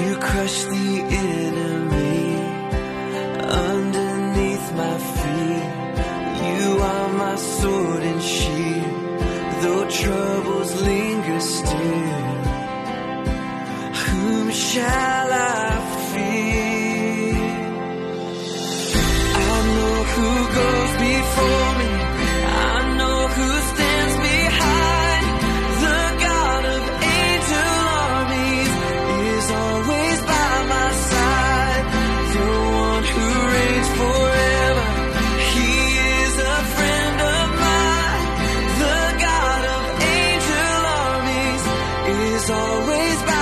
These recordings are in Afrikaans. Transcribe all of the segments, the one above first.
You crush the enemy underneath my feet. You are my sword and shield though troubles linger still, whom shall I is always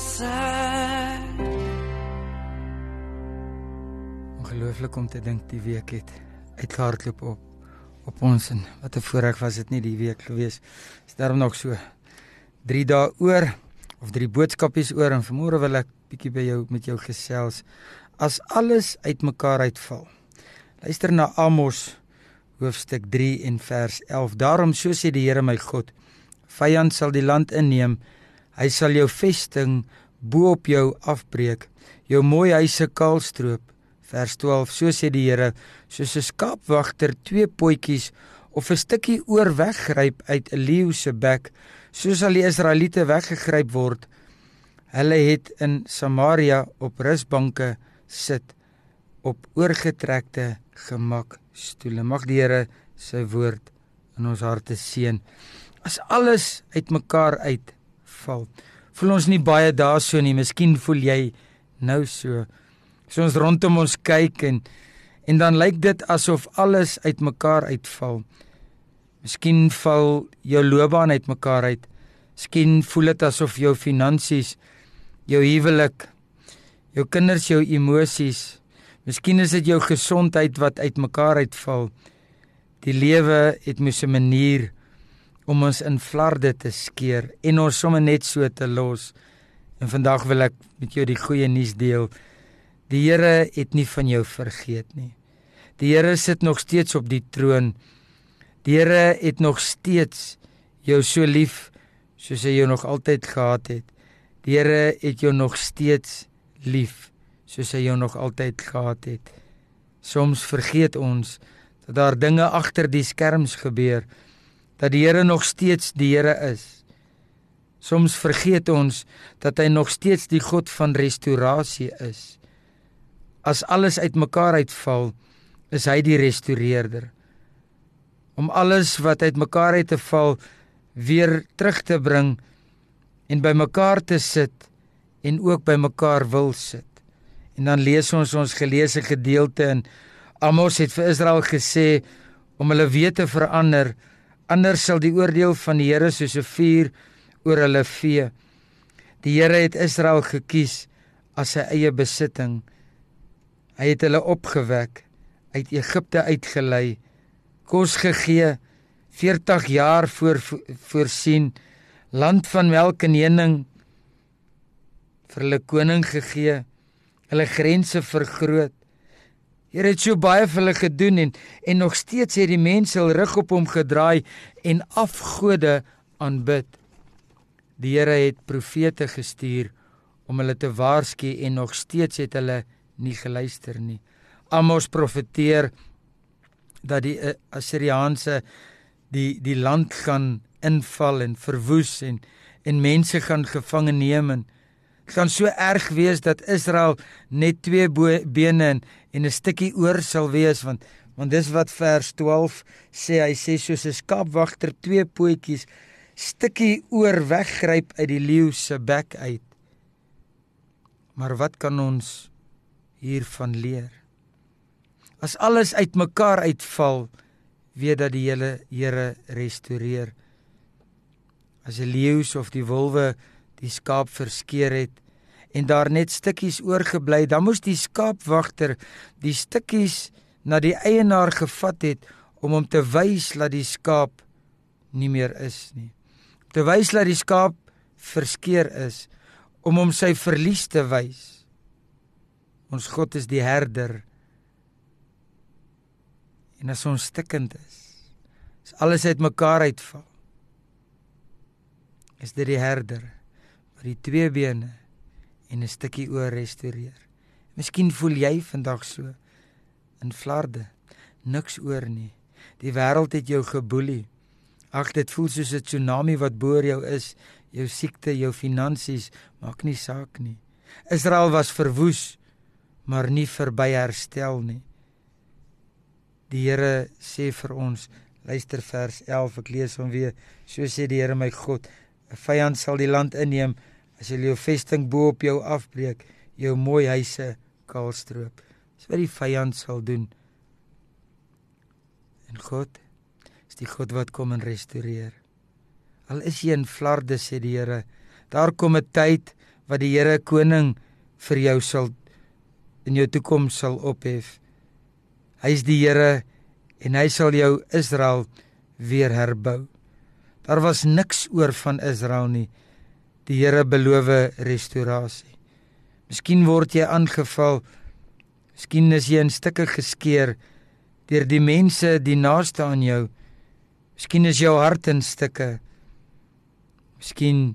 besig. Ongelooflik om te dink die week het uitgehardloop op op ons en wat 'n voorreg was dit nie die week gewees. Is daarom nog so 3 dae oor of drie boodskapies oor en vanmôre wil ek bietjie by jou met jou gesels as alles uitmekaar uitval. Luister na Amos hoofstuk 3 en vers 11. Daarom so sê die Here my God: Vyand sal die land inneem Hy sal jou vesting bo op jou afbreek, jou mooi huise kaalstroop. Vers 12. So sê die Here: Soos 'n skaapwagter twee potjies of 'n stukkie oor weggryp uit 'n leeu se bek, so sal die Israeliete weggegryp word. Hulle het in Samaria op rusbanke sit op oorgetrekte gemakstoele. Mag die Here sy woord in ons harte seën. As alles uitmekaar uitval, voel ons nie baie daarso nie. Miskien voel jy nou so. So ons rondom ons kyk en en dan lyk dit asof alles uitmekaar uitval. Miskien val jou loopbaan uitmekaar uit. Miskien voel dit asof jou finansies, jou huwelik, jou kinders, jou emosies, miskien is dit jou gesondheid wat uitmekaar uitval. Die lewe het mos 'n manier om ons in flarde te skeer en ons sommer net so te los. En vandag wil ek met jou die goeie nuus deel. Die Here het nie van jou vergeet nie. Die Here sit nog steeds op die troon. Die Here het nog steeds jou so lief soos hy jou nog altyd gehad het. Die Here het jou nog steeds lief soos hy jou nog altyd gehad het. Soms vergeet ons dat daar dinge agter die skerms gebeur dat die Here nog steeds die Here is. Soms vergeet ons dat hy nog steeds die God van restaurasie is. As alles uitmekaar uitval, is hy die restoreerder. Om alles wat uitmekaar uit te val weer terug te bring en bymekaar te sit en ook bymekaar wil sit. En dan lees ons ons geleesde gedeelte in Amos het vir Israel gesê om hulle wete verander anders sal die oordeel van die Here soos 'n vuur oor hulle vee. Die Here het Israel gekies as sy eie besitting. Hy het hulle opgewek, uit Egipte uitgelei, kos gegee, 40 jaar voor voorsien, land van melk en honing vir hulle koning gegee, hulle grense vergroot. Here het so baie vir hulle gedoen en en nog steeds het die mense hul rug op hom gedraai en afgode aanbid. Die Here het profete gestuur om hulle te waarsku en nog steeds het hulle nie geluister nie. Amos profeteer dat die eh, Assiriaanse die die land gaan inval en verwoes en en mense gaan gevange neem en gaan so erg wees dat Israel net twee bene en, en 'n stukkie oor sal wees want want dis wat vers 12 sê. Hy sê soos 'n skaapwagter twee pootjies stukkie oor weggryp uit die leeu se bek uit. Maar wat kan ons hiervan leer? As alles uitmekaar uitval weet dat die hele Here restoreer. As 'n leeu of die wolwe die skaap verskeur het en daar net stukkies oorgebly, dan moes die skaapwagter die stukkies na die eienaar gevat het om hom te wys dat die skaap nie meer is nie. Te wys dat die skaap verskeur is om hom sy verlies te wys. Ons God is die herder. En as ons stikkend is, as alles uitmekaar uitval, is dit die herder wat die twee bene en 'n stukkie oor restoreer. Miskien voel jy vandag so in flarde, niks oor nie. Die wêreld het jou geboelie. Ag dit voel soos 'n tsunami wat bo jou is, jou siekte, jou finansies, maak nie saak nie. Israel was verwoes, maar nie verby herstel nie. Die Here sê vir ons, luister vers 11, ek lees hom weer. So sê die Here my God, 'n vyand sal die land inneem as jy jou vesting bo op jou afbreek, jou mooi huise kaalstroop. Dis wat die vyand sal doen. En God is die God wat kom en restoreer. Al is jy in flarde sê die Here, daar kom 'n tyd wat die Here koning vir jou sal in jou toekoms sal ophef Hy's die Here en hy sal jou Israel weer herbou. Daar was niks oor van Israel nie. Die Here belowe restaurasie. Miskien word jy aangeval. Miskien is jy in stukke geskeur deur die mense die naaste aan jou. Miskien is jou hart in stukke. Miskien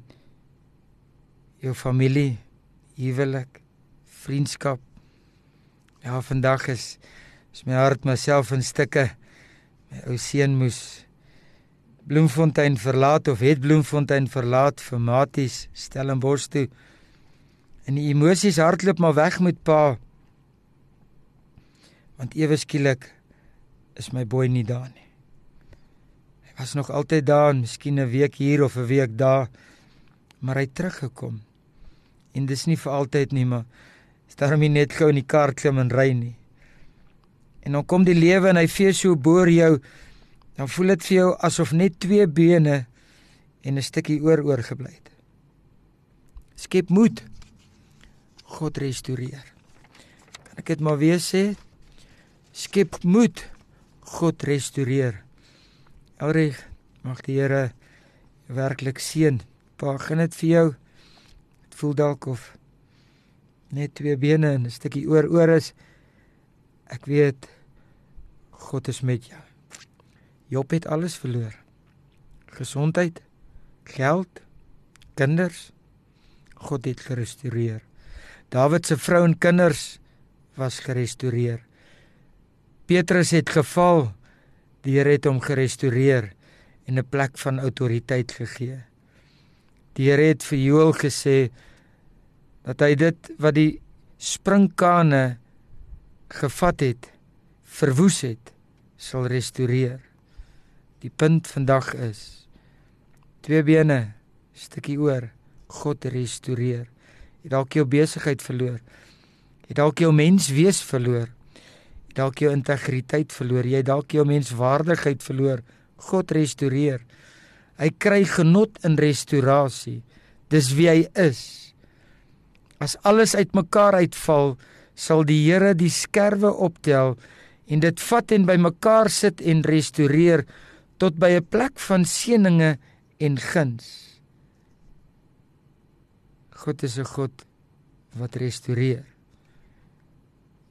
jou familie, huwelik, vriendskap. Ja, vandag is is my hart myself in stukke. My ou seun moes Bloemfontein verlaat of het Bloemfontein verlaat vir Maties Stellenbosch toe. En die emosies hardloop maar weg met pa. Want ewe skielik is my boy nie daar nie. Hy was nog altyd daar, miskien 'n week hier of 'n week daar, maar hy teruggekom. En dis nie vir altyd nie, maar staar hom net gou in die kar klim en ry nie. En dan kom die lewe en hy vee so boor jou, dan voel dit vir jou asof net twee bene en 'n stukkie oor oorgebly het. Skep moed. God restoreer. Kan ek dit maar weer sê? Skep moed. God restoreer. Elreg, mag die Here werklik seën. Begin dit vir jou. Dit voel dalk of net twee bene en 'n stukkie oor oor is. Ek weet God is met jou. Job het alles verloor. Gesondheid, geld, kinders. God het gerestoreer. Dawid se vrou en kinders was gerestoreer. Petrus het geval. Die Here het hom gerestoreer en 'n plek van autoriteit gegee. Die Here het vir Joël gesê dat hy dit wat die sprinkane gevat het, verwoes het, sal restoreer. Die punt vandag is twee bene, stukkie oor, God restoreer. Jy dalk jou besigheid verloor. Jy dalk jou mens wees verloor. Jy dalk jou integriteit verloor. Jy dalk jou menswaardigheid verloor. God restoreer. Hy kry genot in restaurasie. Dis wie hy is. As alles uitmekaar uitval, sal die Here die skerwe optel en dit vat en bymekaar sit en restoreer tot by 'n plek van seëninge en guns. God is 'n God wat restoreer.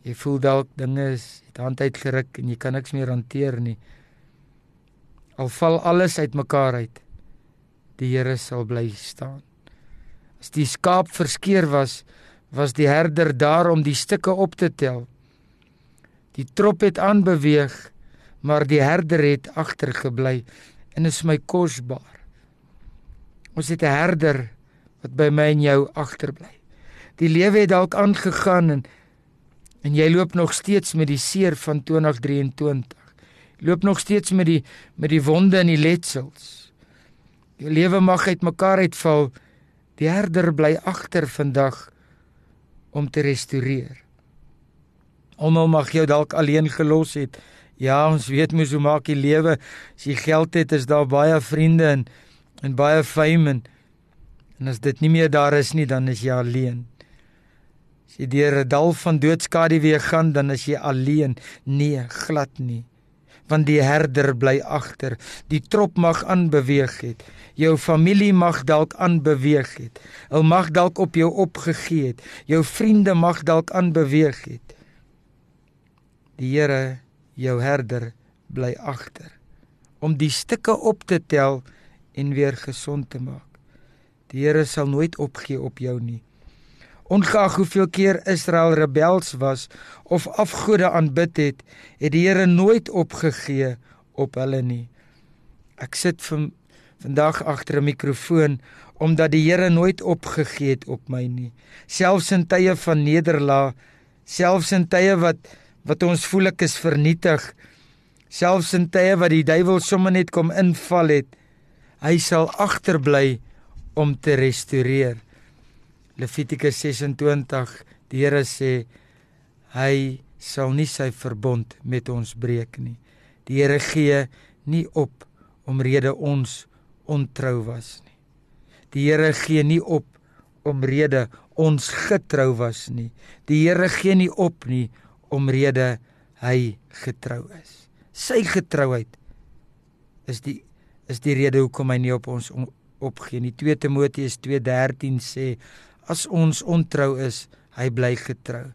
Jy voel dalk dinge is het hand uitgeruk en jy kan niks meer hanteer nie. Al val alles uitmekaar uit. Die Here sal bly staan. As die skaap verskeur was, was die herder daar om die stukke op te tel. Die trop het aanbeweeg, maar die herder het agtergebly en is my kosbaar. Ons het 'n herder wat by my en jou agterbly. Die lewe het dalk aangegaan en en jy loop nog steeds met die seer van 2023. Jy loop nog steeds met die met die wonde en die letsels. Jou lewe mag uitmekaar uitval. Die herder bly agter vandag om te restoreer. Almal mag jou dalk alleen gelos het. Ja, ons weet mos hoe maak die lewe. As jy geld het, is daar baie vriende en en baie fame en, en as dit nie meer daar is nie, dan is jy alleen. As jy deur 'n dal van doodskade weer gaan, dan is jy alleen. Nee, glad nie. Want die herder bly agter. Die trop mag aanbeweeg het. Jou familie mag dalk aanbeweeg het. Hulle mag dalk op jou opgegee het. Jou vriende mag dalk aanbeweeg het. Die Here, jou herder, bly agter om die stukke op te tel en weer gesond te maak. Die Here sal nooit opgee op jou nie. Ongeag hoeveel keer Israel rebels was of afgode aanbid het, het die Here nooit opgegee op hulle nie. Ek sit van vandag agter 'n mikrofoon omdat die Here nooit opgegee het op my nie. Selfs in tye van nederlaag, selfs in tye wat wat ons voel ek is vernietig. Selfs in tye wat die duiwel sommer net kom inval het, hy sal agterbly om te restoreer. Levitikus 26 die Here sê hy sal nie sy verbond met ons breek nie. Die Here gee nie op omrede ons ontrou was nie. Die Here gee nie op omrede ons getrou was nie. Die Here gee nie op nie omrede hy getrou is. Sy getrouheid is die is die rede hoekom hy nie op ons opgee nie. 2 Timoteus 2:13 sê as ons ontrou is, hy bly getrou.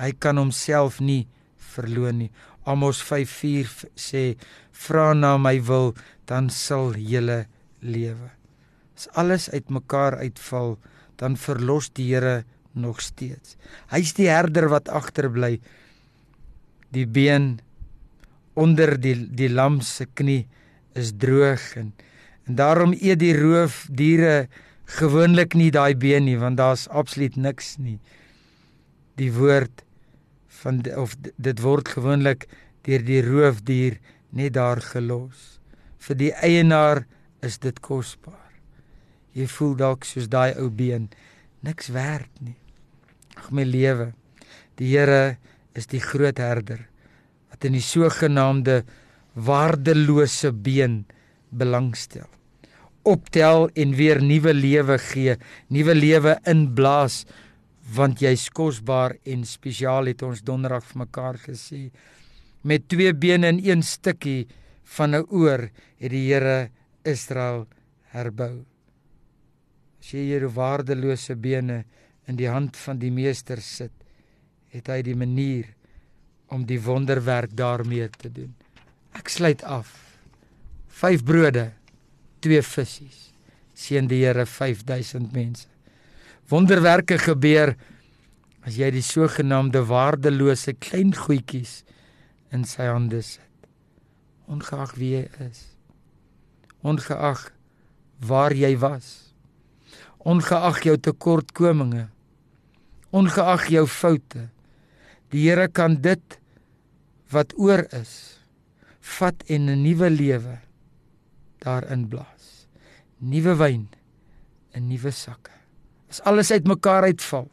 Hy kan homself nie verloon nie. Amos 5:4 sê vra na my wil dan sal julle lewe. As alles uitmekaar uitval, dan verlos die Here nog steeds. Hy's die herder wat agterbly. Die been onder die die lam se knie is droog en en daarom eet die roofdiere gewoonlik nie daai been nie want daar's absoluut niks nie. Die woord van of dit word gewoonlik deur die roofdier net daar gelos. Vir die eienaar is dit kosbaar. Jy voel dalk soos daai ou been niks werd nie. Ag my lewe. Die Here is die groot herder wat in die sogenaamde waardelose been belangstel. Optel en weer nuwe lewe gee, nuwe lewe inblaas want jy's kosbaar en spesiaal het ons donderdag vir mekaar gesê. Met twee bene en een stukkie van 'n oor het die Here Israel herbou. As jy hierdie waardelose bene in die hand van die meester sit, het hy die manier om die wonderwerk daarmee te doen. Ek sluit af. 5 brode, 2 visse. Seën die Here 5000 mense. Wonderwerke gebeur as jy die sogenaamde waardelose klein goedjies in sy hande sit. Ongeag wie jy is. Ongeag waar jy was ongeag jou tekortkominge ongeag jou foute die Here kan dit wat oor is vat en 'n nuwe lewe daarin blaas nuwe wyn in nuwe sakke as alles uitmekaar uitval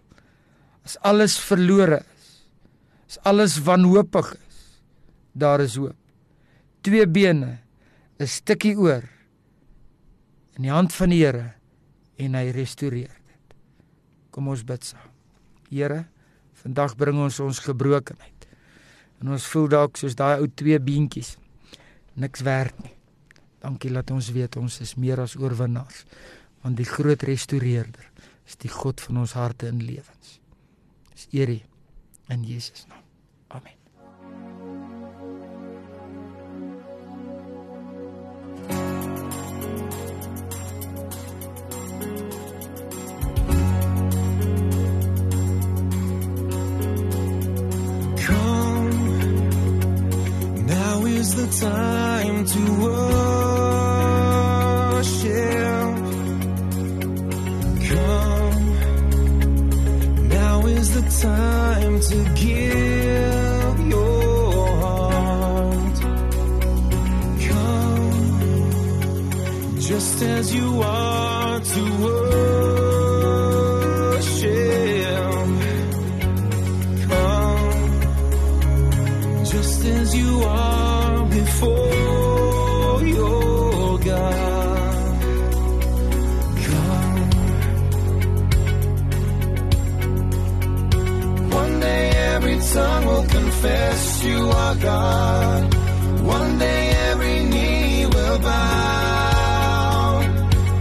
as alles verlore is as alles wanhoopig is daar is hoop twee bene 'n stukkie oor in die hand van die Here en hy restoreer dit. Kom ons bid saam. Here, vandag bring ons ons gebrokenheid. En ons voel dalk soos daai ou twee beentjies niks werd nie. Dankie dat ons weet ons is meer as oorwinnaars want die groot restoreerder is die God van ons harte en lewens. Dis eer in Jesus naam. Amen. Just as you are before your God. Come. One day every tongue will confess you are God. One day every knee will bow.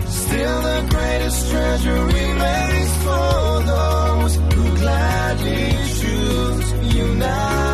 Still the greatest treasure remains for those who gladly choose you now.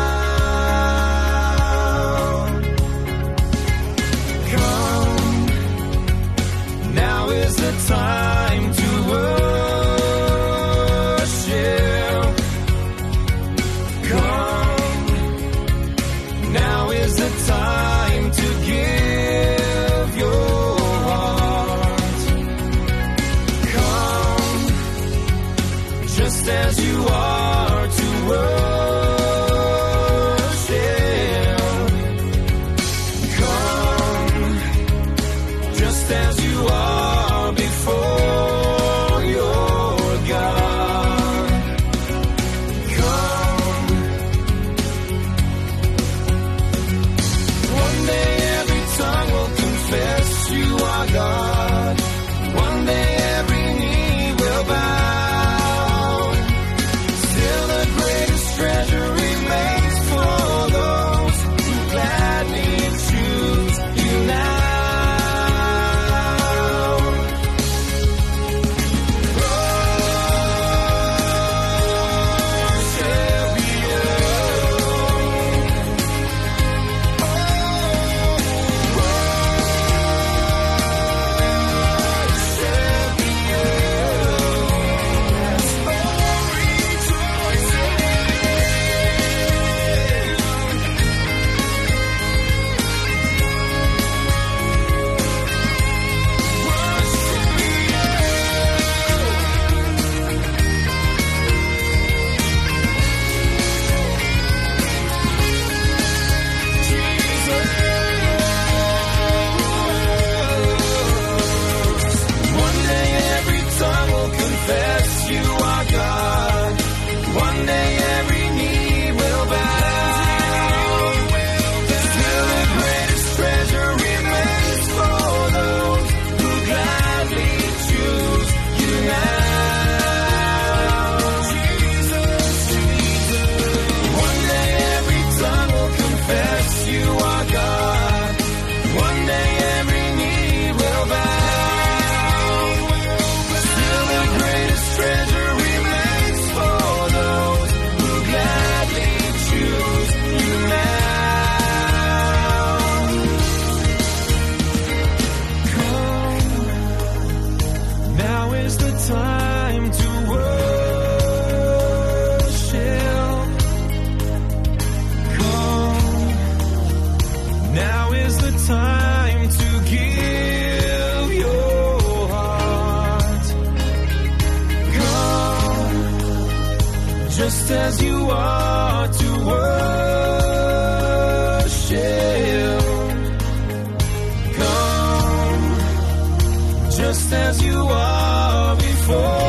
as you are before.